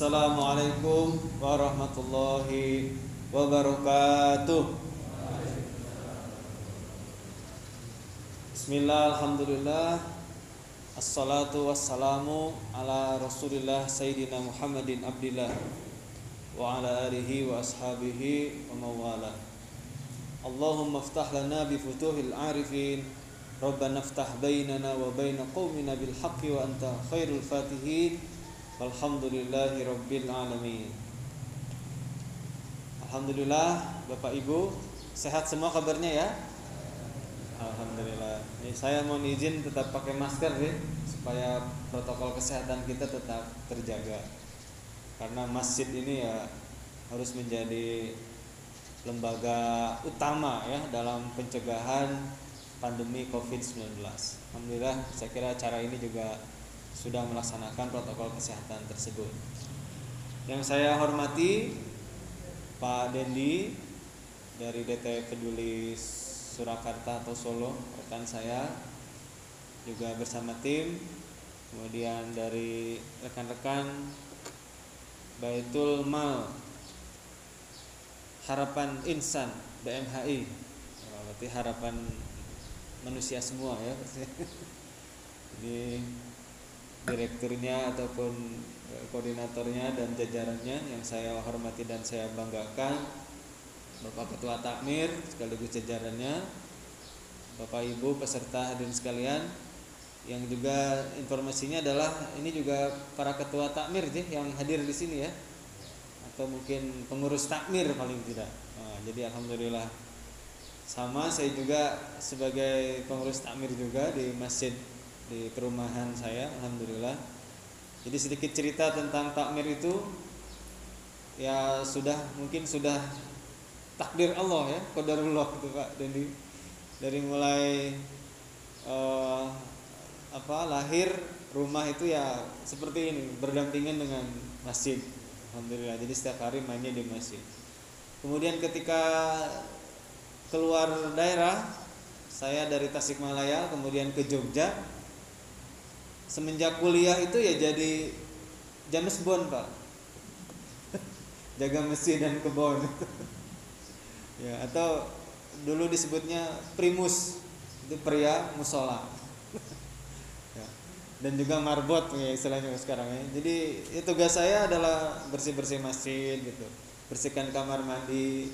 Assalamualaikum warahmatullahi wabarakatuh. Bismillah, alhamdulillah. Assalatu wassalamu ala rasulillah Sayyidina Muhammadin abdillah Wa ala alihi wa ashabihi wa mawala Allahumma ftah lana bifutuhil arifin Rabbana ftah bainana wa baina qawmina bil haqqi wa anta khairul fatihin Walhamdulillahi rabbil alamin Alhamdulillah Bapak Ibu Sehat semua kabarnya ya Alhamdulillah. Ini saya mohon izin tetap pakai masker ya, supaya protokol kesehatan kita tetap terjaga. Karena masjid ini ya harus menjadi lembaga utama ya dalam pencegahan pandemi Covid-19. Alhamdulillah saya kira cara ini juga sudah melaksanakan protokol kesehatan tersebut. Yang saya hormati Pak Dendi dari DT Peduli Surakarta atau Solo rekan saya juga bersama tim kemudian dari rekan-rekan Baitul Mal Harapan Insan BMHI berarti harapan manusia semua ya ini direkturnya ataupun koordinatornya dan jajarannya yang saya hormati dan saya banggakan. Bapak Ketua Takmir sekaligus jajarannya, Bapak Ibu peserta hadirin sekalian, yang juga informasinya adalah ini juga para ketua takmir sih yang hadir di sini ya, atau mungkin pengurus takmir paling tidak. Nah, jadi alhamdulillah sama. Saya juga sebagai pengurus takmir juga di masjid di perumahan saya, alhamdulillah. Jadi sedikit cerita tentang takmir itu ya sudah mungkin sudah takdir Allah ya, qadarullah itu Pak Dendi. Dari mulai uh, apa lahir rumah itu ya seperti ini, berdampingan dengan masjid. Alhamdulillah. Jadi setiap hari mainnya di masjid. Kemudian ketika keluar daerah, saya dari Tasikmalaya kemudian ke Jogja. Semenjak kuliah itu ya jadi James Bond, Pak. Jaga masjid dan kebun ya atau dulu disebutnya primus itu pria musola ya. dan juga marbot ya istilahnya sekarang ya jadi ya, tugas saya adalah bersih bersih masjid gitu bersihkan kamar mandi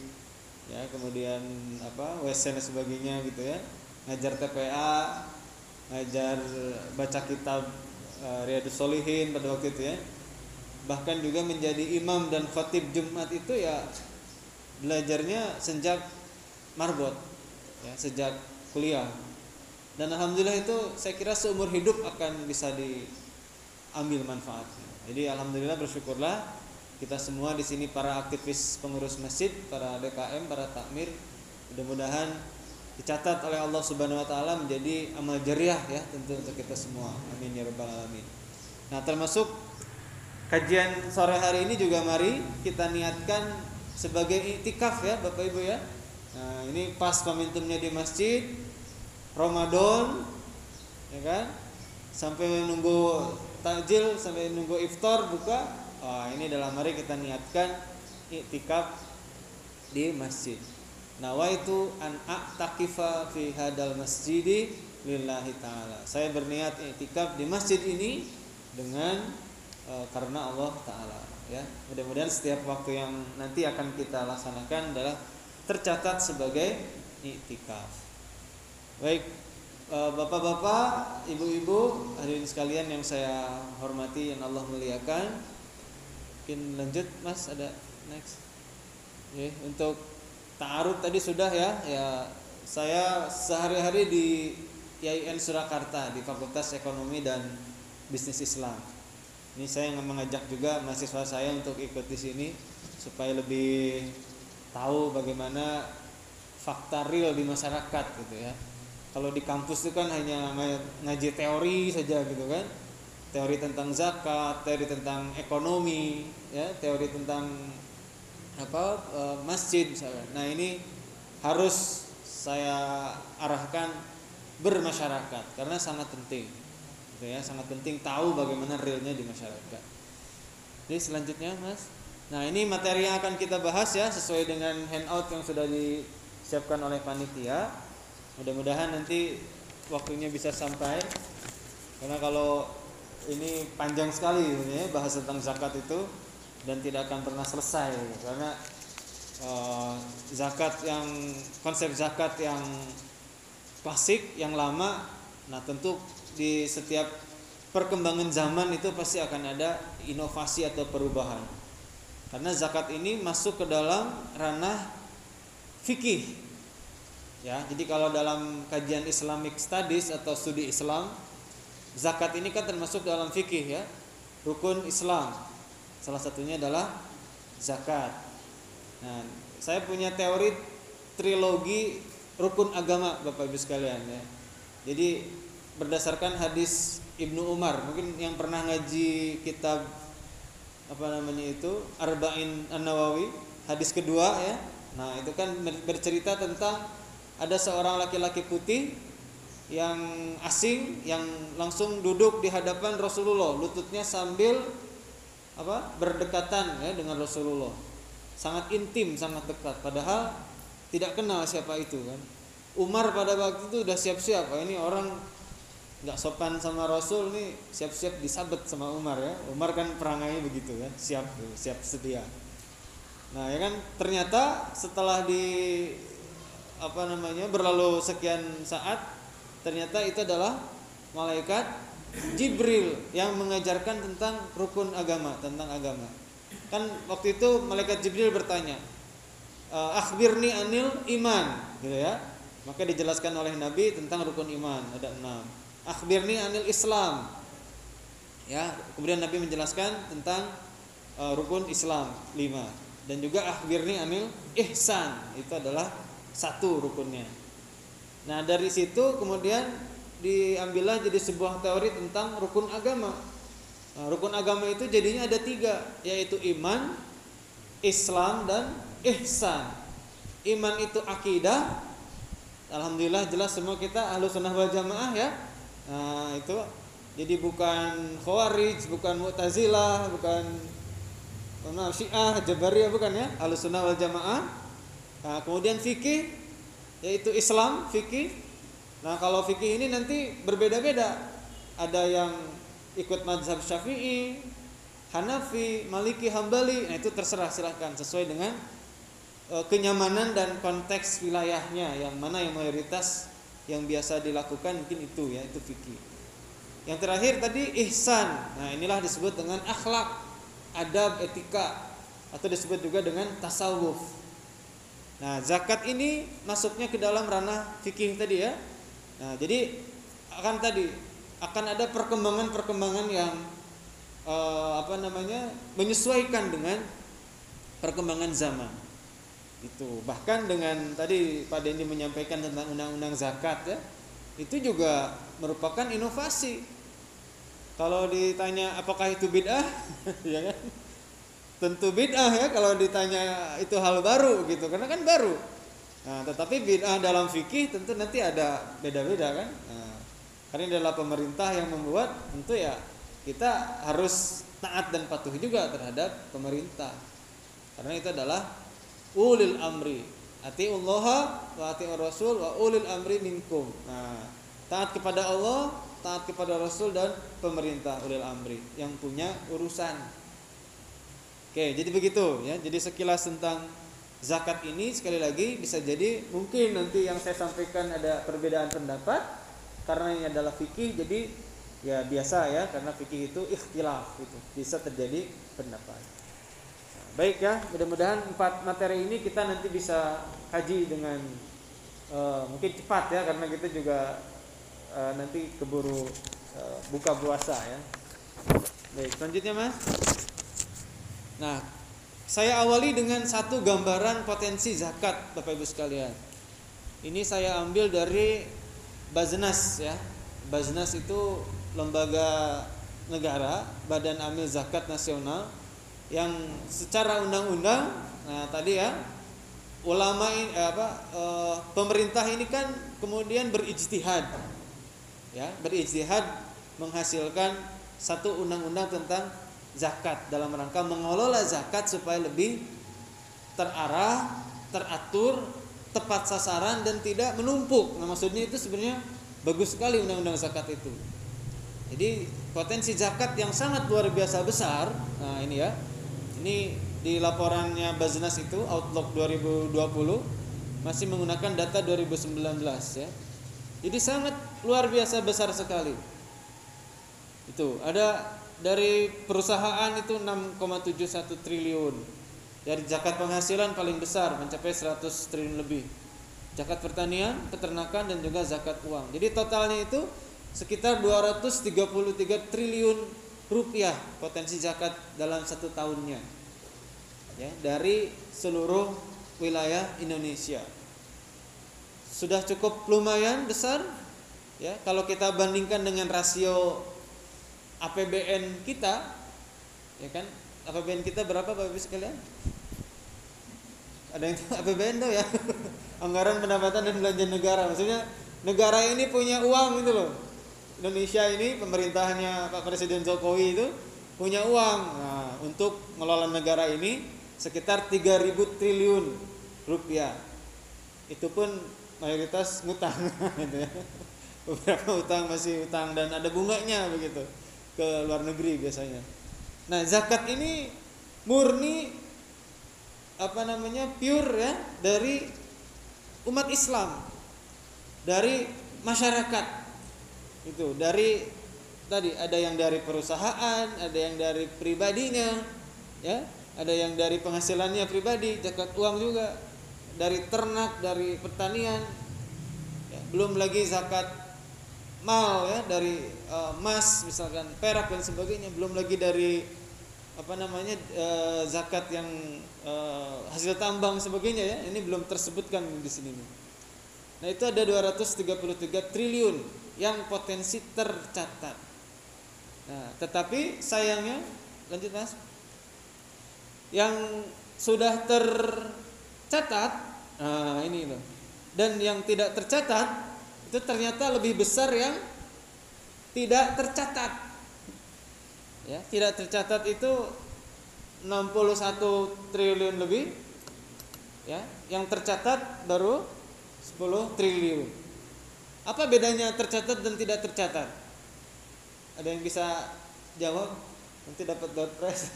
ya kemudian apa wc dan sebagainya gitu ya ngajar TPA ngajar baca kitab uh, Riyadus Solihin pada waktu itu ya. Bahkan juga menjadi imam dan khatib Jumat itu ya belajarnya sejak marbot ya sejak kuliah. Dan alhamdulillah itu saya kira seumur hidup akan bisa diambil manfaatnya. Jadi alhamdulillah bersyukurlah kita semua di sini para aktivis pengurus masjid para DKM para takmir. Mudah-mudahan dicatat oleh Allah Subhanahu wa taala menjadi amal jariah ya tentu untuk kita semua amin ya rabbal alamin nah termasuk kajian sore hari ini juga mari kita niatkan sebagai itikaf ya Bapak Ibu ya. Nah, ini pas momentumnya di masjid Ramadan ya kan? Sampai menunggu takjil, sampai menunggu iftar buka. Oh, ini dalam hari kita niatkan itikaf di masjid. Nawaitu an a'taqifa fi hadal masjidi lillahi taala. Saya berniat itikaf di masjid ini dengan uh, karena Allah taala ya. Mudah-mudahan setiap waktu yang nanti akan kita laksanakan adalah tercatat sebagai iktikaf baik e, bapak-bapak ibu-ibu hadirin sekalian yang saya hormati yang Allah muliakan. Mungkin lanjut mas ada next? Ya, untuk ta'aruf tadi sudah ya ya saya sehari-hari di IAIN Surakarta di Fakultas Ekonomi dan Bisnis Islam ini saya mengajak juga mahasiswa saya untuk ikut di sini supaya lebih tahu bagaimana fakta real di masyarakat gitu ya. Kalau di kampus itu kan hanya ngaji teori saja gitu kan. Teori tentang zakat, teori tentang ekonomi, ya, teori tentang apa e, masjid misalnya. Nah, ini harus saya arahkan bermasyarakat karena sangat penting gitu ya sangat penting tahu bagaimana realnya di masyarakat Jadi selanjutnya Mas. Nah ini materi yang akan kita bahas ya sesuai dengan handout yang sudah disiapkan oleh panitia. Mudah-mudahan nanti waktunya bisa sampai. Karena kalau ini panjang sekali ya bahas tentang zakat itu dan tidak akan pernah selesai. Karena uh, zakat yang konsep zakat yang klasik yang lama nah tentu di setiap perkembangan zaman itu pasti akan ada inovasi atau perubahan. Karena zakat ini masuk ke dalam ranah fikih. Ya jadi kalau dalam kajian Islamic Studies atau studi Islam zakat ini kan termasuk dalam fikih ya rukun Islam Salah satunya adalah zakat. Nah, saya punya teori trilogi rukun agama Bapak Ibu sekalian ya. Jadi berdasarkan hadis Ibnu Umar, mungkin yang pernah ngaji kitab apa namanya itu Arba'in An-Nawawi, hadis kedua ya. Nah, itu kan bercerita tentang ada seorang laki-laki putih yang asing yang langsung duduk di hadapan Rasulullah, lututnya sambil apa berdekatan ya dengan Rasulullah. Sangat intim sangat dekat. Padahal tidak kenal siapa itu kan. Umar pada waktu itu udah siap-siap ini orang nggak sopan sama Rasul nih siap-siap disabet sama Umar ya. Umar kan perangai begitu kan siap siap sedia. Nah ya kan ternyata setelah di apa namanya berlalu sekian saat ternyata itu adalah malaikat Jibril yang mengajarkan tentang rukun agama, tentang agama. Kan waktu itu malaikat Jibril bertanya, eh, "Akhbirni anil iman." gitu ya. Maka dijelaskan oleh Nabi tentang rukun iman, ada enam. "Akhbirni anil Islam." Ya, kemudian Nabi menjelaskan tentang uh, rukun Islam lima dan juga akhbirni anil ihsan itu adalah satu rukunnya. Nah dari situ kemudian diambillah jadi sebuah teori tentang rukun agama. Nah, rukun agama itu jadinya ada tiga, yaitu iman, Islam dan ihsan. Iman itu akidah. Alhamdulillah jelas semua kita ahlu sunnah wal jamaah ya. Nah, itu jadi bukan khawarij, bukan mu'tazilah, bukan maaf syiah, jabariyah bukan ya, ahlu sunnah wal jamaah. Nah, kemudian fikih yaitu Islam, fikih Nah kalau fikih ini nanti berbeda-beda. Ada yang ikut mazhab Syafi'i, Hanafi, Maliki, Hambali. Nah itu terserah silahkan sesuai dengan e, kenyamanan dan konteks wilayahnya. Yang mana yang mayoritas yang biasa dilakukan mungkin itu ya itu fikih. Yang terakhir tadi ihsan. Nah inilah disebut dengan akhlak, adab, etika atau disebut juga dengan tasawuf. Nah zakat ini masuknya ke dalam ranah fikih tadi ya Nah, jadi akan tadi akan ada perkembangan-perkembangan yang eh, apa namanya menyesuaikan dengan perkembangan zaman. Itu bahkan dengan tadi Pak Dendi menyampaikan tentang undang-undang zakat ya, itu juga merupakan inovasi. Kalau ditanya apakah itu bid'ah, ya kan? Tentu bid'ah ya kalau ditanya itu hal baru gitu, karena kan baru. Nah, tetapi bid'ah dalam fikih tentu nanti ada beda-beda kan. Nah, karena ini adalah pemerintah yang membuat tentu ya kita harus taat dan patuh juga terhadap pemerintah. Karena itu adalah ulil amri. Allah wa atiur rasul wa ulil amri minkum. Nah, taat kepada Allah, taat kepada Rasul dan pemerintah ulil amri yang punya urusan. Oke, jadi begitu ya. Jadi sekilas tentang zakat ini sekali lagi bisa jadi mungkin nanti yang saya sampaikan ada perbedaan pendapat karena ini adalah fikih jadi ya biasa ya karena fikih itu ikhtilaf itu bisa terjadi pendapat. Nah, baik ya mudah-mudahan empat materi ini kita nanti bisa haji dengan uh, mungkin cepat ya karena kita juga uh, nanti keburu uh, buka puasa ya. Baik selanjutnya mas. Nah saya awali dengan satu gambaran potensi zakat Bapak Ibu sekalian. Ini saya ambil dari Baznas ya. Baznas itu lembaga negara, Badan Amil Zakat Nasional yang secara undang-undang nah tadi ya ulama ini eh, apa e, pemerintah ini kan kemudian berijtihad ya berijtihad menghasilkan satu undang-undang tentang zakat dalam rangka mengelola zakat supaya lebih terarah, teratur, tepat sasaran dan tidak menumpuk. Nah, maksudnya itu sebenarnya bagus sekali undang-undang zakat itu. Jadi potensi zakat yang sangat luar biasa besar. Nah, ini ya. Ini di laporannya Baznas itu Outlook 2020 masih menggunakan data 2019 ya. Jadi sangat luar biasa besar sekali. Itu ada dari perusahaan itu 6,71 triliun dari zakat penghasilan paling besar mencapai 100 triliun lebih. Zakat pertanian, peternakan dan juga zakat uang. Jadi totalnya itu sekitar 233 triliun rupiah potensi zakat dalam satu tahunnya. Ya, dari seluruh wilayah Indonesia. Sudah cukup lumayan besar ya kalau kita bandingkan dengan rasio APBN kita ya kan? APBN kita berapa Bapak Ibu sekalian? ada yang APBN tuh ya? Anggaran pendapatan dan belanja negara. Maksudnya negara ini punya uang gitu loh. Indonesia ini pemerintahannya Pak Presiden Jokowi itu punya uang. Nah, untuk mengelola negara ini sekitar 3000 triliun rupiah. Itu pun mayoritas ngutang gitu ya. Beberapa utang masih utang dan ada bunganya begitu ke luar negeri biasanya. Nah zakat ini murni apa namanya pure ya dari umat Islam. Dari masyarakat. Itu dari tadi ada yang dari perusahaan ada yang dari pribadinya ya. Ada yang dari penghasilannya pribadi zakat uang juga. Dari ternak dari pertanian. Ya, belum lagi zakat mal ya dari emas misalkan perak dan sebagainya belum lagi dari apa namanya e, zakat yang e, hasil tambang sebagainya ya ini belum tersebutkan di sini nah itu ada 233 triliun yang potensi tercatat. Nah tetapi sayangnya lanjut mas. Yang sudah tercatat nah ini loh. Dan yang tidak tercatat itu ternyata lebih besar yang tidak tercatat. Ya tidak tercatat itu 61 triliun lebih. Ya yang tercatat baru 10 triliun. Apa bedanya tercatat dan tidak tercatat? Ada yang bisa jawab? Nanti dapat door prize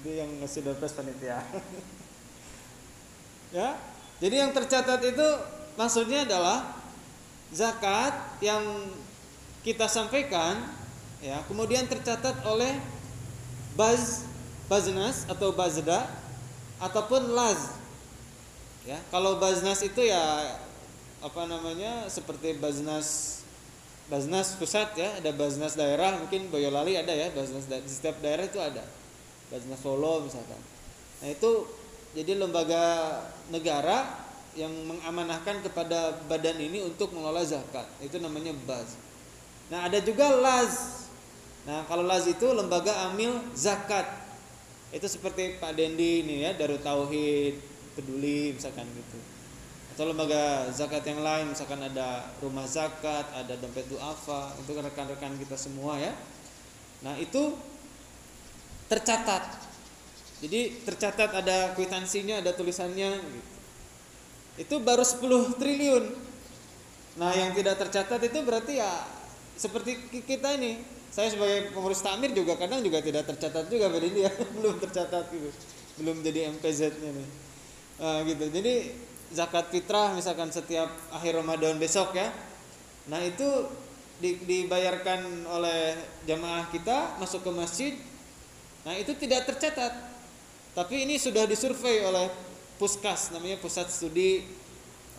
itu yang ngasih door prize panitia. Ya jadi yang tercatat itu maksudnya adalah zakat yang kita sampaikan ya kemudian tercatat oleh baz baznas atau bazda ataupun laz. Ya kalau baznas itu ya apa namanya seperti baznas baznas pusat ya ada baznas daerah mungkin Boyolali ada ya baznas di setiap daerah itu ada. Baznas Solo misalkan. Nah itu jadi lembaga negara yang mengamanahkan kepada badan ini untuk mengelola zakat itu namanya baz nah ada juga laz Nah, kalau LAZ itu lembaga amil zakat. Itu seperti Pak Dendi ini ya, Darut Tauhid, Peduli misalkan gitu. Atau lembaga zakat yang lain, misalkan ada rumah zakat, ada dompet duafa, itu rekan-rekan kita semua ya. Nah, itu tercatat. Jadi tercatat ada kwitansinya, ada tulisannya gitu. Itu baru 10 triliun. Nah, yang tidak tercatat itu berarti ya seperti kita ini. Saya sebagai pengurus takmir juga kadang juga tidak tercatat juga pada ya belum tercatat gitu. Belum jadi MPZ-nya nih. Uh, gitu. Jadi zakat fitrah misalkan setiap akhir Ramadan besok ya. Nah itu di, dibayarkan oleh jamaah kita masuk ke masjid. Nah itu tidak tercatat. Tapi ini sudah disurvei oleh puskas namanya pusat studi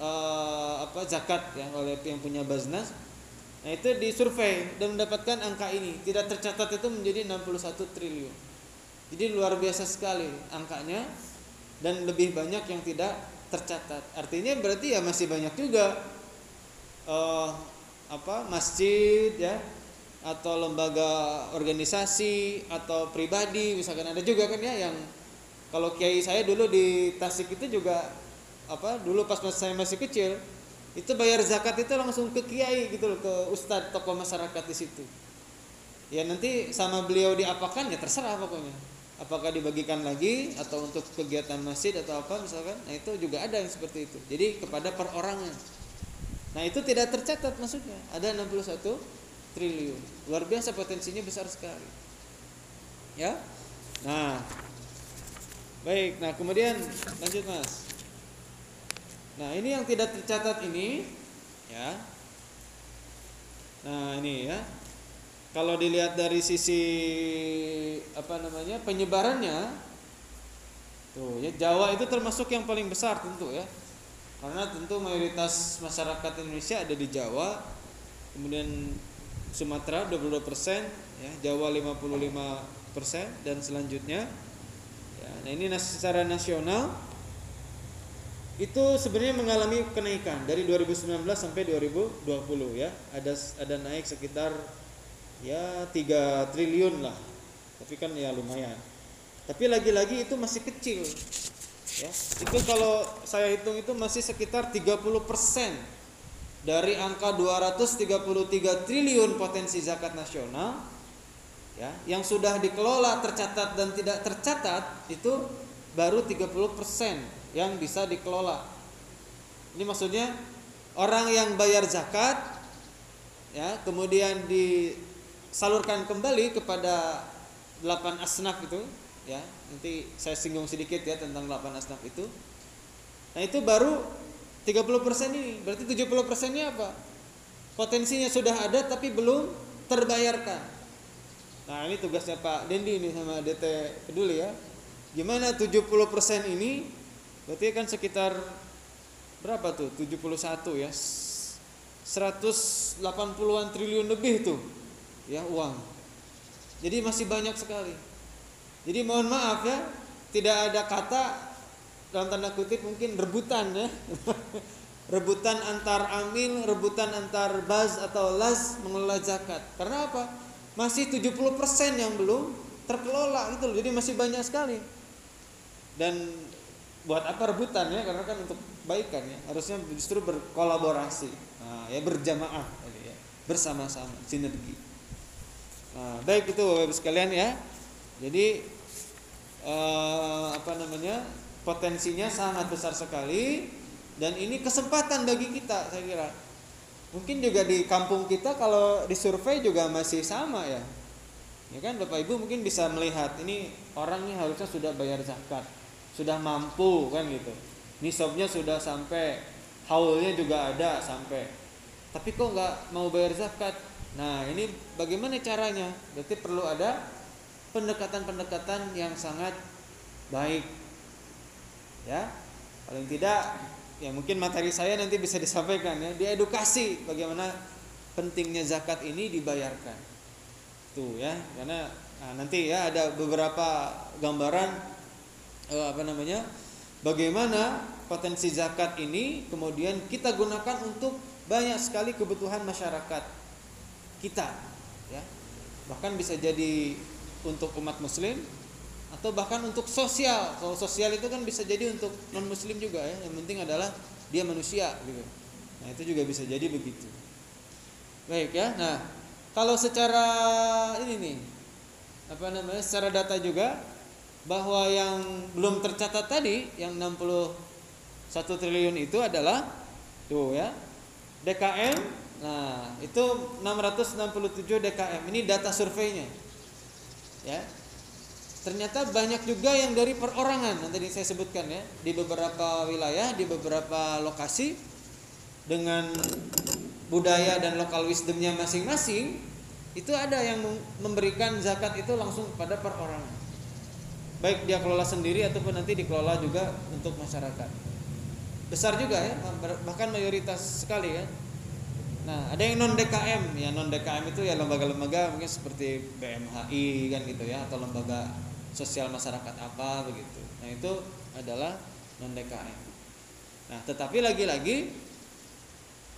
uh, apa zakat ya oleh yang punya baznas Nah itu disurvei dan mendapatkan angka ini tidak tercatat itu menjadi 61 triliun. Jadi luar biasa sekali angkanya dan lebih banyak yang tidak tercatat. Artinya berarti ya masih banyak juga uh, apa masjid ya atau lembaga organisasi atau pribadi misalkan ada juga kan ya yang kalau kiai saya dulu di Tasik itu juga apa dulu pas saya masih kecil itu bayar zakat itu langsung ke kiai gitu loh ke ustadz tokoh masyarakat di situ. Ya nanti sama beliau diapakan ya terserah pokoknya. Apakah dibagikan lagi atau untuk kegiatan masjid atau apa misalkan nah itu juga ada yang seperti itu. Jadi kepada perorangan. Nah itu tidak tercatat maksudnya. Ada 61 triliun. Luar biasa potensinya besar sekali. Ya? Nah baik nah kemudian lanjut mas. Nah ini yang tidak tercatat ini ya. Nah ini ya. Kalau dilihat dari sisi apa namanya penyebarannya tuh ya Jawa itu termasuk yang paling besar tentu ya. Karena tentu mayoritas masyarakat Indonesia ada di Jawa kemudian Sumatera 22 persen ya Jawa 55 persen dan selanjutnya ya, nah ini secara nasional itu sebenarnya mengalami kenaikan dari 2019 sampai 2020 ya. Ada ada naik sekitar ya 3 triliun lah. Tapi kan ya lumayan. Tapi lagi-lagi itu masih kecil ya. Itu kalau saya hitung itu masih sekitar 30 persen dari angka 233 triliun potensi zakat nasional ya yang sudah dikelola tercatat dan tidak tercatat itu baru 30 persen yang bisa dikelola. Ini maksudnya orang yang bayar zakat ya kemudian di salurkan kembali kepada 8 asnaf itu ya nanti saya singgung sedikit ya tentang 8 asnaf itu. Nah itu baru 30% ini. Berarti 70% ini apa? Potensinya sudah ada tapi belum terbayarkan nah ini tugasnya Pak Dendi ini sama DT peduli ya gimana 70% ini berarti kan sekitar berapa tuh 71 ya 180-an triliun lebih tuh ya uang. Jadi masih banyak sekali. Jadi mohon maaf ya, tidak ada kata dalam tanda kutip mungkin rebutan ya. rebutan antar amil, rebutan antar baz atau las mengelola zakat. Karena apa? Masih 70% yang belum terkelola gitu loh. Jadi masih banyak sekali. Dan buat apa rebutan ya? Karena kan untuk baikan ya. Harusnya justru berkolaborasi. Nah, ya berjamaah ya. Bersama-sama, sinergi. Nah, baik itu Bapak Ibu sekalian ya. Jadi eh, apa namanya? potensinya sangat besar sekali dan ini kesempatan bagi kita saya kira. Mungkin juga di kampung kita kalau disurvei juga masih sama ya. Ya kan Bapak Ibu mungkin bisa melihat ini orang ini harusnya sudah bayar zakat, sudah mampu kan gitu. Nisabnya sudah sampai, haulnya juga ada sampai. Tapi kok nggak mau bayar zakat? Nah, ini bagaimana caranya? Berarti perlu ada pendekatan-pendekatan yang sangat baik. Ya. Paling tidak ya mungkin materi saya nanti bisa disampaikan ya, diedukasi bagaimana pentingnya zakat ini dibayarkan. Tuh ya, karena nah, nanti ya ada beberapa gambaran eh, apa namanya? Bagaimana potensi zakat ini kemudian kita gunakan untuk banyak sekali kebutuhan masyarakat kita ya bahkan bisa jadi untuk umat muslim atau bahkan untuk sosial kalau sosial itu kan bisa jadi untuk non muslim juga ya yang penting adalah dia manusia gitu nah itu juga bisa jadi begitu baik ya nah kalau secara ini nih apa namanya secara data juga bahwa yang belum tercatat tadi yang 61 triliun itu adalah tuh ya DKM Nah, itu 667 DKM. Ini data surveinya. Ya. Ternyata banyak juga yang dari perorangan. Nanti saya sebutkan ya, di beberapa wilayah, di beberapa lokasi dengan budaya dan lokal wisdomnya masing-masing, itu ada yang memberikan zakat itu langsung kepada perorangan. Baik dia kelola sendiri ataupun nanti dikelola juga untuk masyarakat. Besar juga ya, bahkan mayoritas sekali ya Nah, ada yang non DKM, ya non DKM itu ya lembaga-lembaga mungkin seperti BMHI kan gitu ya atau lembaga sosial masyarakat apa begitu. Nah, itu adalah non DKM. Nah, tetapi lagi-lagi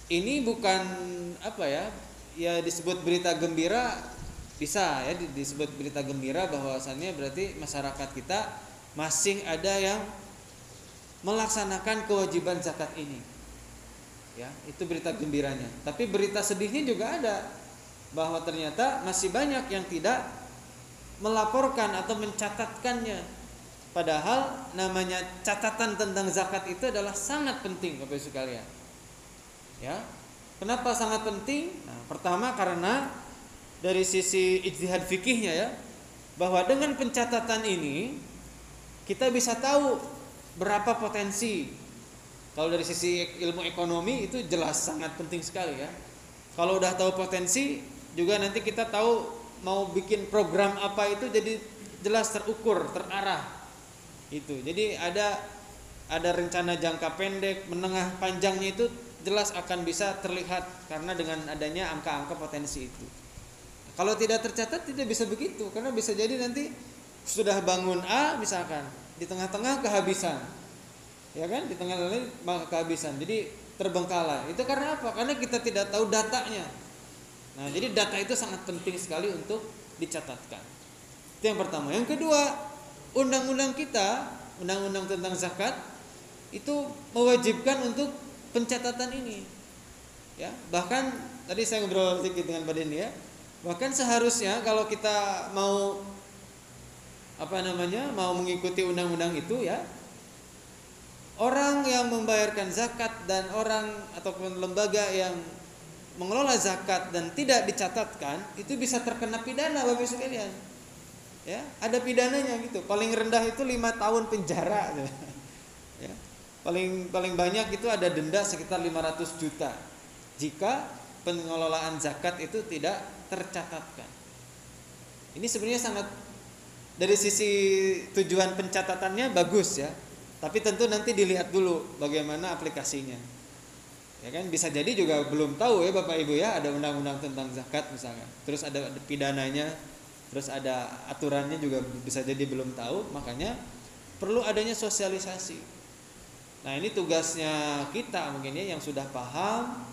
ini bukan apa ya? Ya disebut berita gembira bisa ya disebut berita gembira bahwasannya berarti masyarakat kita masih ada yang melaksanakan kewajiban zakat ini ya itu berita gembiranya tapi berita sedihnya juga ada bahwa ternyata masih banyak yang tidak melaporkan atau mencatatkannya. Padahal namanya catatan tentang zakat itu adalah sangat penting Bapak Ibu sekalian. Ya. Kenapa sangat penting? Nah, pertama karena dari sisi ijtihad fikihnya ya, bahwa dengan pencatatan ini kita bisa tahu berapa potensi. Kalau dari sisi ilmu ekonomi itu jelas sangat penting sekali ya. Kalau udah tahu potensi, juga nanti kita tahu mau bikin program apa itu jadi jelas terukur, terarah. Itu. Jadi ada ada rencana jangka pendek, menengah, panjangnya itu jelas akan bisa terlihat karena dengan adanya angka-angka potensi itu. Kalau tidak tercatat tidak bisa begitu karena bisa jadi nanti sudah bangun A misalkan di tengah-tengah kehabisan. Ya kan? Di tengah-tengah kehabisan. Jadi terbengkalai. Itu karena apa? Karena kita tidak tahu datanya. Nah, jadi data itu sangat penting sekali untuk dicatatkan. Itu yang pertama. Yang kedua, undang-undang kita, undang-undang tentang zakat itu mewajibkan untuk pencatatan ini. Ya, bahkan tadi saya ngobrol sedikit dengan Dendi ya. Bahkan seharusnya kalau kita mau apa namanya? mau mengikuti undang-undang itu ya, orang yang membayarkan zakat dan orang ataupun lembaga yang mengelola zakat dan tidak dicatatkan itu bisa terkena pidana Bapak sekalian. Ya, ada pidananya gitu. Paling rendah itu lima tahun penjara. ya. Paling paling banyak itu ada denda sekitar 500 juta jika pengelolaan zakat itu tidak tercatatkan. Ini sebenarnya sangat dari sisi tujuan pencatatannya bagus ya. Tapi tentu nanti dilihat dulu bagaimana aplikasinya ya kan? Bisa jadi juga belum tahu ya bapak ibu ya ada undang-undang tentang zakat misalnya terus ada pidananya terus ada aturannya juga bisa jadi belum tahu makanya perlu adanya sosialisasi. Nah ini tugasnya kita mungkin ya yang sudah paham.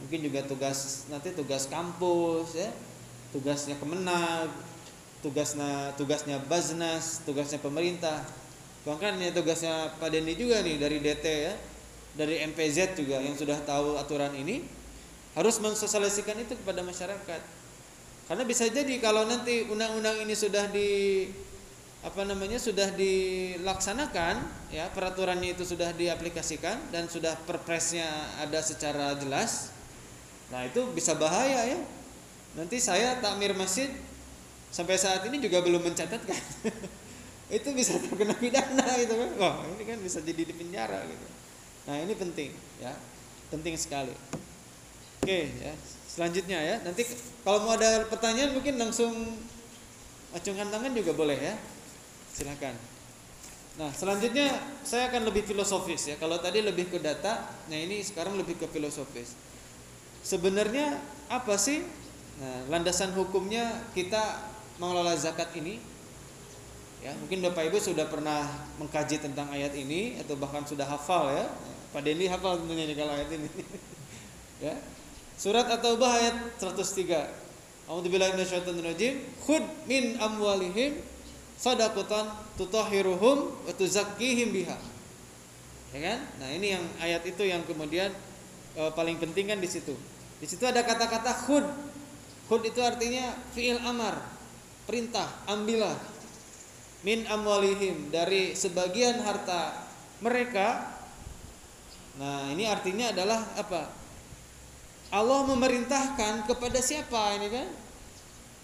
Mungkin juga tugas nanti tugas kampus ya tugasnya kemenag tugasnya tugasnya baznas tugasnya pemerintah. Bahkan ya tugasnya Pak Dendi juga nih dari DT ya dari MPZ juga yang sudah tahu aturan ini harus mensosialisasikan itu kepada masyarakat. Karena bisa jadi kalau nanti undang-undang ini sudah di apa namanya sudah dilaksanakan ya peraturannya itu sudah diaplikasikan dan sudah perpresnya ada secara jelas nah itu bisa bahaya ya. Nanti saya takmir masjid sampai saat ini juga belum mencatatkan itu bisa terkena pidana gitu kan. Wah ini kan bisa jadi di penjara gitu Nah, ini penting ya. Penting sekali. Oke, ya. Selanjutnya ya. Nanti kalau mau ada pertanyaan mungkin langsung acungkan tangan juga boleh ya. Silakan. Nah, selanjutnya saya akan lebih filosofis ya. Kalau tadi lebih ke data, nah ini sekarang lebih ke filosofis. Sebenarnya apa sih nah, landasan hukumnya kita mengelola zakat ini? Ya, mungkin Bapak Ibu sudah pernah mengkaji tentang ayat ini atau bahkan sudah hafal ya. Pak Dendi hafal tentunya nih kalau ayat ini. ya. Surat At-Taubah ayat 103. A'udzubillahi minasyaitonirrajim. Khud min amwalihim sadaqatan tutahhiruhum wa tuzakkihim biha. Ya kan? Nah, ini yang ayat itu yang kemudian e, paling penting kan di situ. Di situ ada kata-kata khud. Khud itu artinya fi'il amar, perintah, ambillah min amwalihim dari sebagian harta mereka Nah, ini artinya adalah apa? Allah memerintahkan kepada siapa ini kan?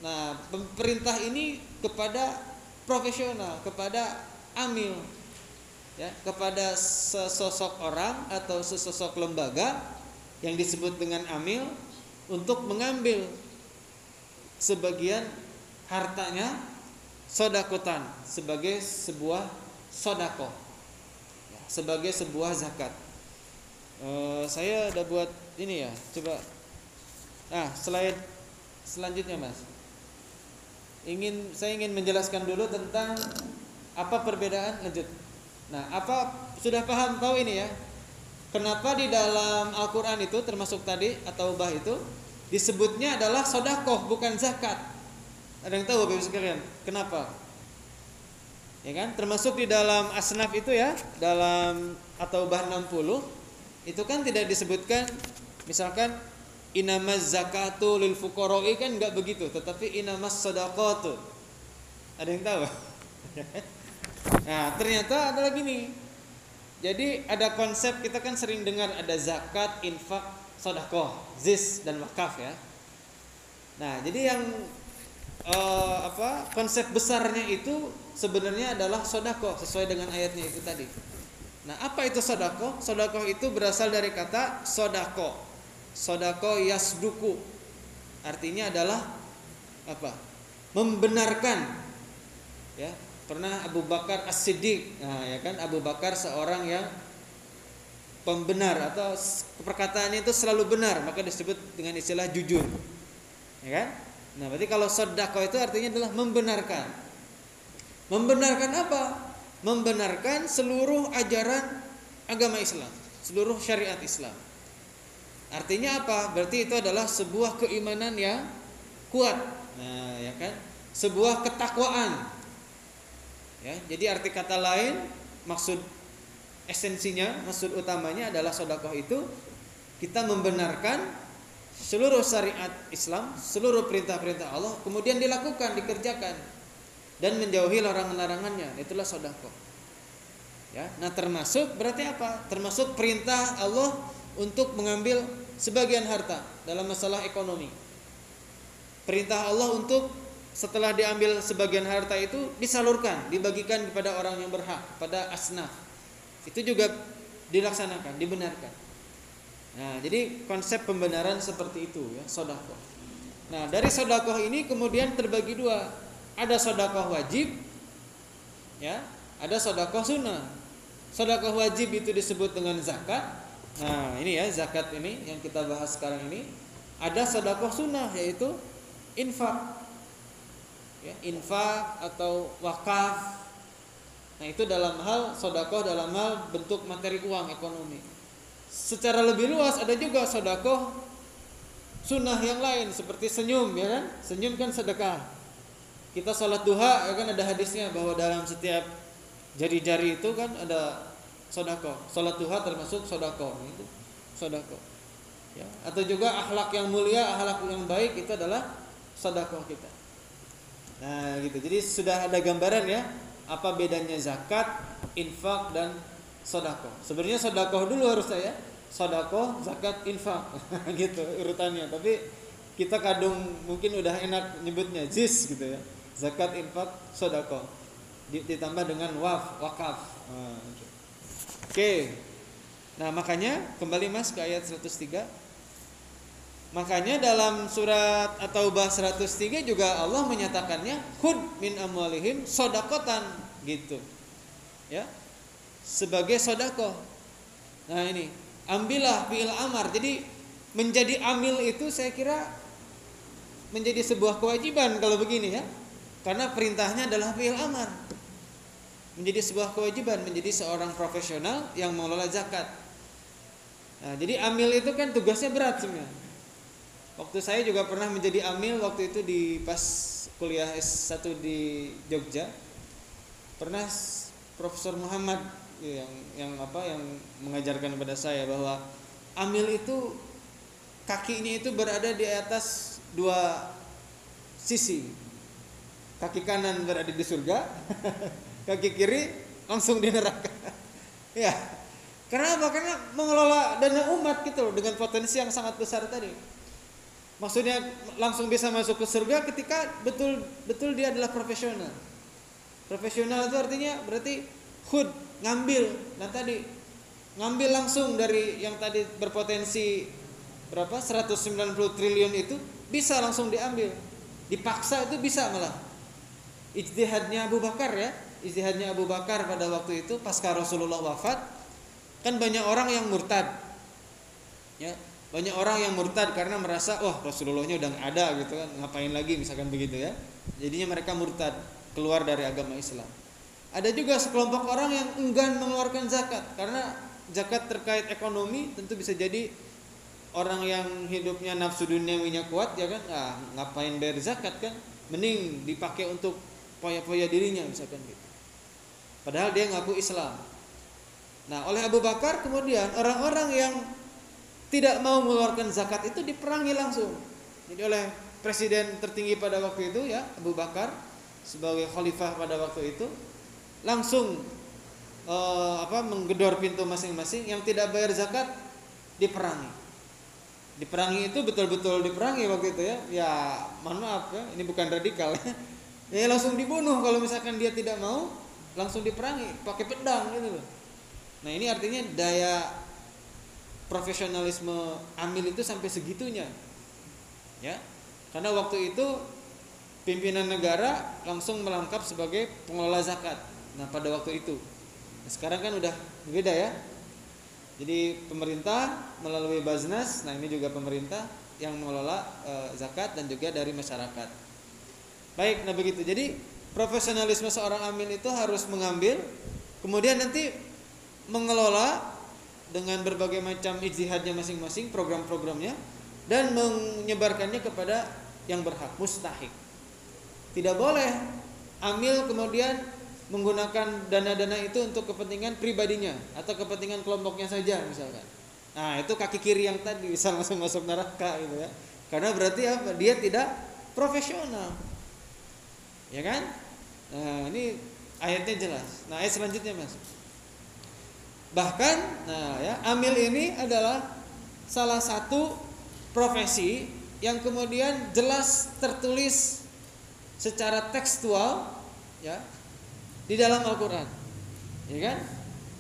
Nah, perintah ini kepada profesional, kepada amil. Ya, kepada sesosok orang atau sesosok lembaga yang disebut dengan amil untuk mengambil sebagian hartanya sodakotan sebagai sebuah sodako ya, sebagai sebuah zakat uh, saya udah buat ini ya coba. Nah slide selanjutnya mas. Ingin saya ingin menjelaskan dulu tentang apa perbedaan lanjut. Nah apa sudah paham tahu ini ya? Kenapa di dalam Al-Quran itu termasuk tadi atau bah itu disebutnya adalah sodakoh bukan zakat? Ada yang tahu bapak sekalian? Kenapa? Ya kan? Termasuk di dalam asnaf itu ya dalam atau bah 60 itu kan tidak disebutkan misalkan inamas zakatu lil fuqara'i kan nggak begitu, tetapi inamas sadaqatu. Ada yang tahu? nah, ternyata adalah gini. Jadi ada konsep kita kan sering dengar ada zakat, infak, sedekah, zis dan wakaf ya. Nah, jadi yang uh, apa konsep besarnya itu sebenarnya adalah sodako sesuai dengan ayatnya itu tadi. Nah, apa itu sodako? Sodako itu berasal dari kata sodako. Sodako yasduku. Artinya adalah apa? Membenarkan. Ya, pernah Abu Bakar As-Siddiq nah ya kan Abu Bakar seorang yang pembenar atau perkataannya itu selalu benar maka disebut dengan istilah jujur ya kan nah berarti kalau sodako itu artinya adalah membenarkan membenarkan apa membenarkan seluruh ajaran agama Islam seluruh syariat Islam. Artinya apa? Berarti itu adalah sebuah keimanan yang kuat. Nah ya kan? Sebuah ketakwaan. Ya, jadi arti kata lain maksud esensinya, maksud utamanya adalah sodakoh itu kita membenarkan seluruh syariat Islam, seluruh perintah-perintah Allah, kemudian dilakukan, dikerjakan dan menjauhi larangan-larangannya. Itulah sodakoh. Ya, nah termasuk berarti apa? Termasuk perintah Allah untuk mengambil sebagian harta dalam masalah ekonomi. Perintah Allah untuk setelah diambil sebagian harta itu disalurkan, dibagikan kepada orang yang berhak, pada asnaf. Itu juga dilaksanakan, dibenarkan. Nah, jadi konsep pembenaran seperti itu ya, sodakoh. Nah, dari sodakoh ini kemudian terbagi dua. Ada sodakoh wajib, ya, ada sodakoh sunnah. Sodakoh wajib itu disebut dengan zakat. Nah, ini ya zakat ini yang kita bahas sekarang ini. Ada sodakoh sunnah yaitu infak ya, infak atau wakaf. Nah itu dalam hal sodakoh dalam hal bentuk materi uang ekonomi. Secara lebih luas ada juga sodakoh sunnah yang lain seperti senyum ya kan? Senyum kan sedekah. Kita sholat duha ya kan ada hadisnya bahwa dalam setiap jari-jari itu kan ada sodakoh. Sholat duha termasuk sodakoh itu sodakoh. Ya. Atau juga akhlak yang mulia, akhlak yang baik itu adalah sodakoh kita. Nah, gitu. Jadi sudah ada gambaran ya apa bedanya zakat, infak dan sodako. Sebenarnya sodako dulu harus saya. Sodako, zakat, infak, gitu urutannya. Tapi kita kadung mungkin udah enak nyebutnya jis gitu ya. Zakat, infak, sodako. Ditambah dengan waf, wakaf. Nah, Oke. Nah makanya kembali mas ke ayat 103 Makanya dalam surat At-Taubah 103 juga Allah menyatakannya khud min amwalihim sodakotan gitu. Ya. Sebagai sodako. Nah ini ambillah fi'il amar. Jadi menjadi amil itu saya kira menjadi sebuah kewajiban kalau begini ya. Karena perintahnya adalah fi'il amar. Menjadi sebuah kewajiban menjadi seorang profesional yang mengelola zakat. Nah, jadi amil itu kan tugasnya berat sebenarnya Waktu saya juga pernah menjadi amil waktu itu di pas kuliah S1 di Jogja. Pernah Profesor Muhammad yang yang apa yang mengajarkan kepada saya bahwa amil itu kakinya itu berada di atas dua sisi. Kaki kanan berada di surga, kaki kiri langsung di neraka. ya. Kenapa? Karena mengelola dana umat gitu loh dengan potensi yang sangat besar tadi. Maksudnya langsung bisa masuk ke surga ketika betul betul dia adalah profesional. Profesional itu artinya berarti khud ngambil. Nah tadi ngambil langsung dari yang tadi berpotensi berapa 190 triliun itu bisa langsung diambil. Dipaksa itu bisa malah. Ijtihadnya Abu Bakar ya. Ijtihadnya Abu Bakar pada waktu itu pasca Rasulullah wafat. Kan banyak orang yang murtad. Ya, banyak orang yang murtad karena merasa wah Rasulullahnya udah nggak ada gitu kan. Ngapain lagi? misalkan begitu ya. Jadinya mereka murtad keluar dari agama Islam. Ada juga sekelompok orang yang enggan mengeluarkan zakat karena zakat terkait ekonomi tentu bisa jadi orang yang hidupnya nafsu duniawinya kuat ya kan? Ah, ngapain bayar zakat kan? Mending dipakai untuk poya-poya dirinya misalkan gitu padahal dia ngaku Islam nah oleh Abu Bakar kemudian orang-orang yang tidak mau mengeluarkan zakat itu diperangi langsung. Jadi oleh presiden tertinggi pada waktu itu ya Abu Bakar sebagai khalifah pada waktu itu langsung uh, apa menggedor pintu masing-masing yang tidak bayar zakat diperangi. Diperangi itu betul-betul diperangi waktu itu ya. Ya, mohon maaf ya, ini bukan radikal ya. Ya langsung dibunuh kalau misalkan dia tidak mau langsung diperangi pakai pedang gitu loh. Nah, ini artinya daya profesionalisme Amil itu sampai segitunya. Ya. Karena waktu itu pimpinan negara langsung melangkap sebagai pengelola zakat. Nah, pada waktu itu. Nah, sekarang kan udah beda ya. Jadi pemerintah melalui Baznas, nah ini juga pemerintah yang mengelola e, zakat dan juga dari masyarakat. Baik, nah begitu. Jadi profesionalisme seorang amil itu harus mengambil, kemudian nanti mengelola dengan berbagai macam ijtihadnya masing-masing, program-programnya dan menyebarkannya kepada yang berhak, mustahik. Tidak boleh amil kemudian menggunakan dana-dana itu untuk kepentingan pribadinya atau kepentingan kelompoknya saja misalkan. Nah, itu kaki kiri yang tadi bisa langsung masuk neraka gitu ya. Karena berarti apa? Dia tidak profesional. Ya kan? Nah, ini ayatnya jelas. Nah, ayat selanjutnya Mas. Bahkan nah ya, amil ini adalah salah satu profesi yang kemudian jelas tertulis secara tekstual ya di dalam Al-Qur'an. Ya kan?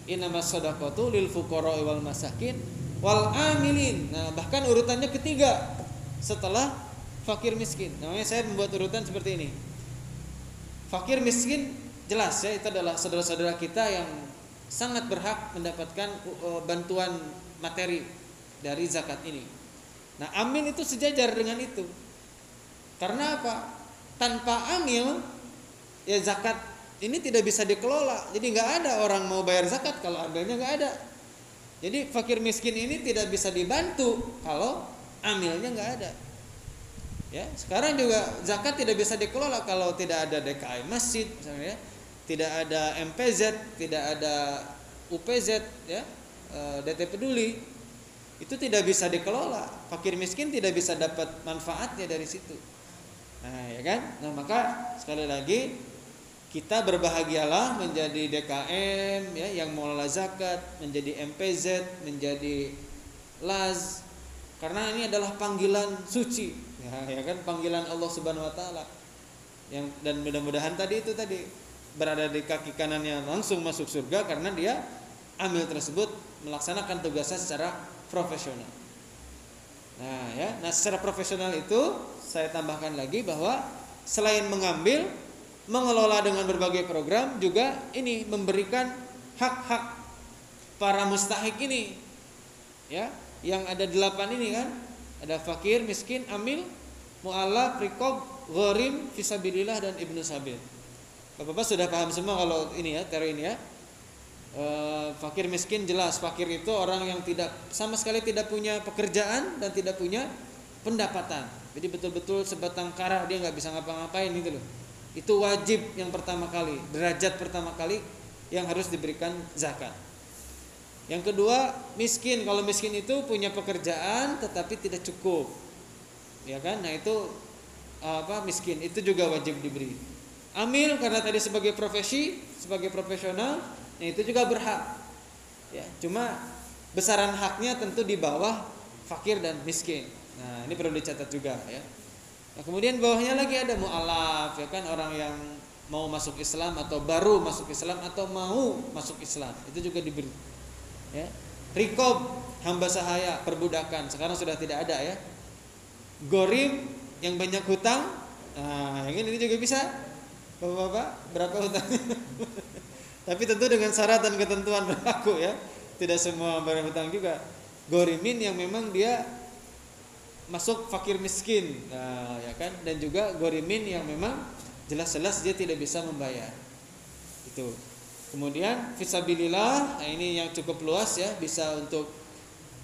Innamas shadaqatu lil fuqara wal masakin wal amilin. Nah, bahkan urutannya ketiga setelah fakir miskin. Namanya saya membuat urutan seperti ini. Fakir miskin jelas ya itu adalah saudara-saudara kita yang sangat berhak mendapatkan uh, bantuan materi dari zakat ini. Nah, amil itu sejajar dengan itu. Karena apa? Tanpa amil, ya zakat ini tidak bisa dikelola. Jadi nggak ada orang mau bayar zakat kalau amilnya nggak ada. Jadi fakir miskin ini tidak bisa dibantu kalau amilnya nggak ada. Ya, sekarang juga zakat tidak bisa dikelola kalau tidak ada DKI masjid misalnya ya tidak ada MPZ, tidak ada UPZ ya, e, DT peduli. Itu tidak bisa dikelola. Fakir miskin tidak bisa dapat manfaatnya dari situ. Nah, ya kan? Nah, maka sekali lagi kita berbahagialah menjadi DKM ya yang mengelola zakat, menjadi MPZ, menjadi LAZ karena ini adalah panggilan suci ya, ya kan panggilan Allah Subhanahu wa taala yang dan mudah-mudahan tadi itu tadi berada di kaki kanannya langsung masuk surga karena dia amil tersebut melaksanakan tugasnya secara profesional. Nah, ya. Nah, secara profesional itu saya tambahkan lagi bahwa selain mengambil, mengelola dengan berbagai program juga ini memberikan hak-hak para mustahik ini. Ya, yang ada delapan ini kan, ada fakir, miskin, amil, mu'alaf, rikob, gharim, fisabilillah dan ibnu sabil. Bapak-bapak sudah paham semua kalau ini ya, teori ini ya. E, fakir miskin jelas, fakir itu orang yang tidak sama sekali tidak punya pekerjaan dan tidak punya pendapatan. Jadi betul-betul sebatang kara dia nggak bisa ngapa-ngapain gitu loh. Itu wajib yang pertama kali, derajat pertama kali yang harus diberikan zakat. Yang kedua, miskin. Kalau miskin itu punya pekerjaan tetapi tidak cukup. Ya kan? Nah, itu apa miskin. Itu juga wajib diberi. Amil karena tadi sebagai profesi sebagai profesional nah itu juga berhak. Ya cuma besaran haknya tentu di bawah fakir dan miskin. Nah ini perlu dicatat juga ya. Nah, kemudian bawahnya lagi ada mualaf ya kan? Orang yang mau masuk Islam atau baru masuk Islam atau mau masuk Islam. Itu juga diberi ya rikob hamba sahaya perbudakan sekarang sudah tidak ada ya gorim yang banyak hutang nah yang ini juga bisa Bapak-bapak, berapa hutangnya? Tapi tentu dengan syarat dan ketentuan berlaku ya. Tidak semua bayar hutang juga. Gorimin yang memang dia masuk fakir miskin, nah, ya kan? Dan juga gorimin yang memang jelas-jelas dia tidak bisa membayar. Itu. Kemudian fisabilillah, nah ini yang cukup luas ya, bisa untuk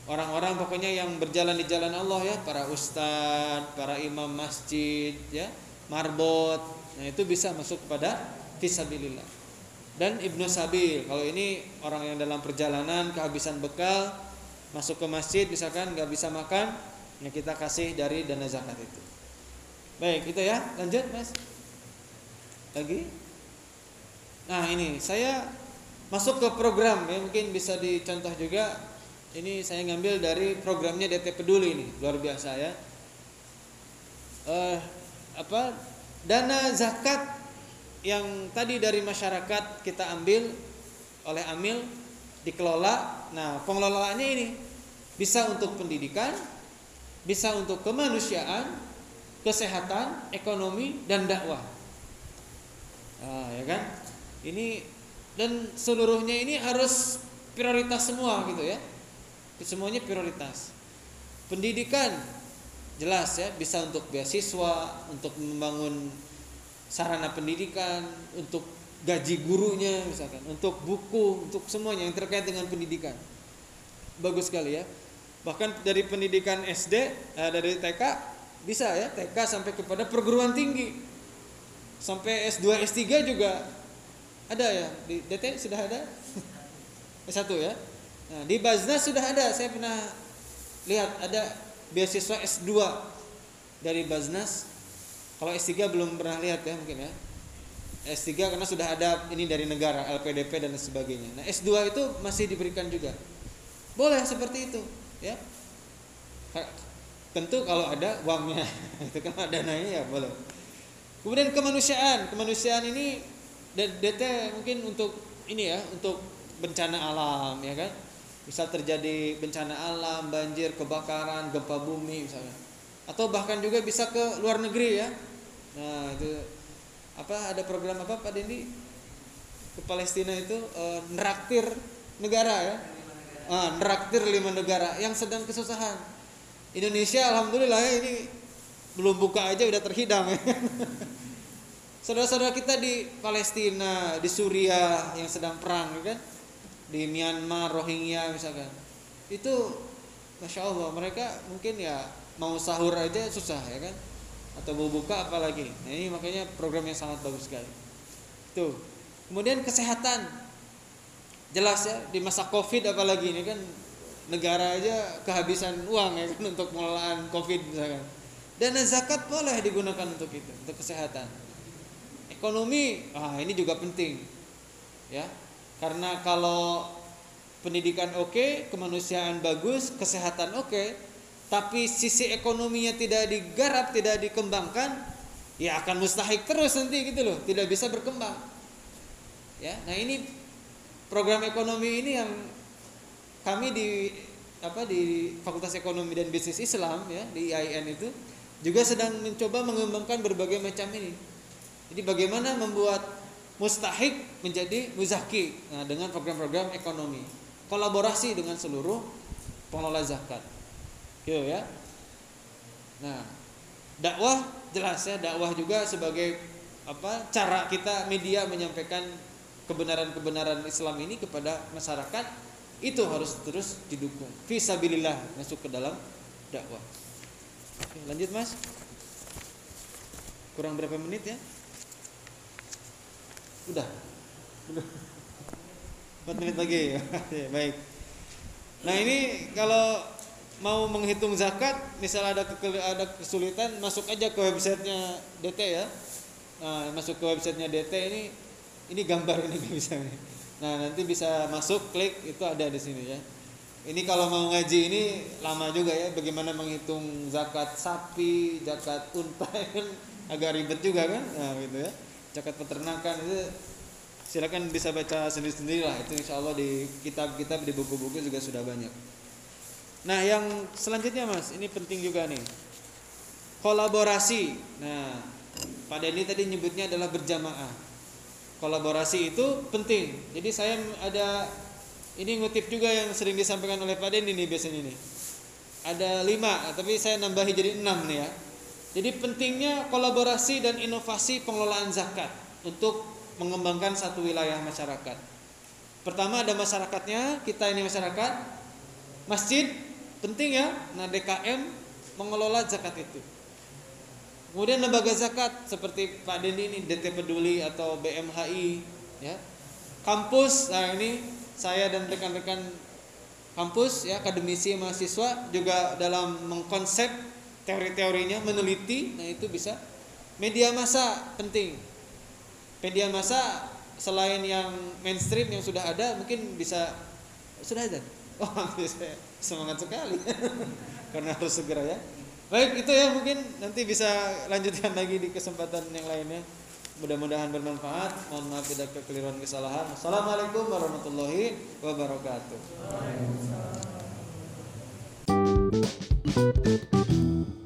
orang-orang pokoknya yang berjalan di jalan Allah ya, para ustadz, para imam masjid ya, marbot, Nah, itu bisa masuk kepada fisabilillah. Dan Ibnu Sabil, kalau ini orang yang dalam perjalanan kehabisan bekal, masuk ke masjid misalkan nggak bisa makan ya kita kasih dari dana zakat itu. Baik itu ya. Lanjut mas. Lagi nah ini saya masuk ke program ya mungkin bisa dicontoh juga ini saya ngambil dari programnya DT Peduli ini luar biasa ya eh, apa dana zakat yang tadi dari masyarakat kita ambil oleh amil dikelola. Nah, pengelolaannya ini bisa untuk pendidikan, bisa untuk kemanusiaan, kesehatan, ekonomi dan dakwah. Nah, ya kan? Ini dan seluruhnya ini harus prioritas semua gitu ya. Semuanya prioritas. Pendidikan jelas ya bisa untuk beasiswa, untuk membangun sarana pendidikan, untuk gaji gurunya misalkan, untuk buku, untuk semuanya yang terkait dengan pendidikan. Bagus sekali ya. Bahkan dari pendidikan SD, eh, dari TK bisa ya, TK sampai kepada perguruan tinggi. Sampai S2, S3 juga ada ya. Di DT sudah ada? S1 ya. Nah, di Baznas sudah ada, saya pernah lihat ada beasiswa S2 dari Baznas. Kalau S3 belum pernah lihat ya mungkin ya S3 karena sudah ada ini dari negara LPDP dan sebagainya. Nah, S2 itu masih diberikan juga. Boleh seperti itu, ya. Tentu kalau ada uangnya, itu kan dananya ya boleh. Kemudian kemanusiaan, kemanusiaan ini DT mungkin untuk ini ya, untuk bencana alam ya kan. Bisa terjadi bencana alam, banjir, kebakaran, gempa bumi misalnya. Atau bahkan juga bisa ke luar negeri ya. Nah, itu apa ada program apa Pak Dendi ke Palestina itu e, neraktir negara ya ah, neraktir lima negara yang sedang kesusahan Indonesia alhamdulillah ya ini belum buka aja udah terhidang ya. saudara-saudara kita di Palestina di Suriah yang sedang perang ya kan? Di Myanmar Rohingya misalkan. Itu masya Allah mereka mungkin ya mau sahur aja susah ya kan? Atau mau buka apalagi. Nah, ini makanya program yang sangat bagus sekali. Tuh. Kemudian kesehatan. Jelas ya di masa covid apalagi ini kan negara aja kehabisan uang ya kan untuk pengelolaan covid misalkan. Dana zakat boleh digunakan untuk itu untuk kesehatan ekonomi ah ini juga penting ya karena kalau pendidikan oke kemanusiaan bagus kesehatan oke tapi sisi ekonominya tidak digarap, tidak dikembangkan, ya akan mustahik terus nanti gitu loh, tidak bisa berkembang. Ya, nah ini program ekonomi ini yang kami di apa di Fakultas Ekonomi dan Bisnis Islam ya di IAIN itu juga sedang mencoba mengembangkan berbagai macam ini. Jadi bagaimana membuat mustahik menjadi muzaki nah, dengan program-program ekonomi kolaborasi dengan seluruh pengelola zakat Gitu ya. Nah, dakwah jelas ya, dakwah juga sebagai apa? cara kita media menyampaikan kebenaran-kebenaran Islam ini kepada masyarakat itu harus terus didukung. Fisabilillah masuk ke dalam dakwah. Oke, lanjut Mas. Kurang berapa menit ya? Udah. Udah. 4 menit lagi. Baik. Nah, ini kalau mau menghitung zakat, misal ada ada kesulitan, masuk aja ke websitenya DT ya. Nah, masuk ke websitenya DT ini, ini gambar ini bisa nih. Nah, nanti bisa masuk, klik itu ada di sini ya. Ini kalau mau ngaji ini lama juga ya, bagaimana menghitung zakat sapi, zakat unta kan agak ribet juga kan, nah gitu ya. Zakat peternakan itu silakan bisa baca sendiri-sendiri lah. Itu insya Allah di kitab-kitab di buku-buku juga sudah banyak. Nah, yang selanjutnya Mas, ini penting juga nih. Kolaborasi. Nah, pada ini tadi nyebutnya adalah berjamaah. Kolaborasi itu penting. Jadi saya ada ini ngutip juga yang sering disampaikan oleh Pak Dendi nih biasanya nih. Ada lima, tapi saya nambahi jadi enam nih ya. Jadi pentingnya kolaborasi dan inovasi pengelolaan zakat untuk mengembangkan satu wilayah masyarakat. Pertama ada masyarakatnya, kita ini masyarakat, masjid Penting ya, nah DKM mengelola zakat itu. Kemudian lembaga zakat seperti Pak Dendi ini DT Peduli atau BMHI ya. Kampus, nah ini saya dan rekan-rekan kampus ya akademisi mahasiswa juga dalam mengkonsep teori-teorinya meneliti nah itu bisa. Media massa penting. Media massa selain yang mainstream yang sudah ada mungkin bisa sudah ada. Oh saya semangat sekali. Karena harus segera ya. Baik itu ya mungkin. Nanti bisa lanjutkan lagi di kesempatan yang lainnya. Mudah-mudahan bermanfaat. Mohon maaf tidak kekeliruan kesalahan. Assalamualaikum warahmatullahi wabarakatuh Thank you.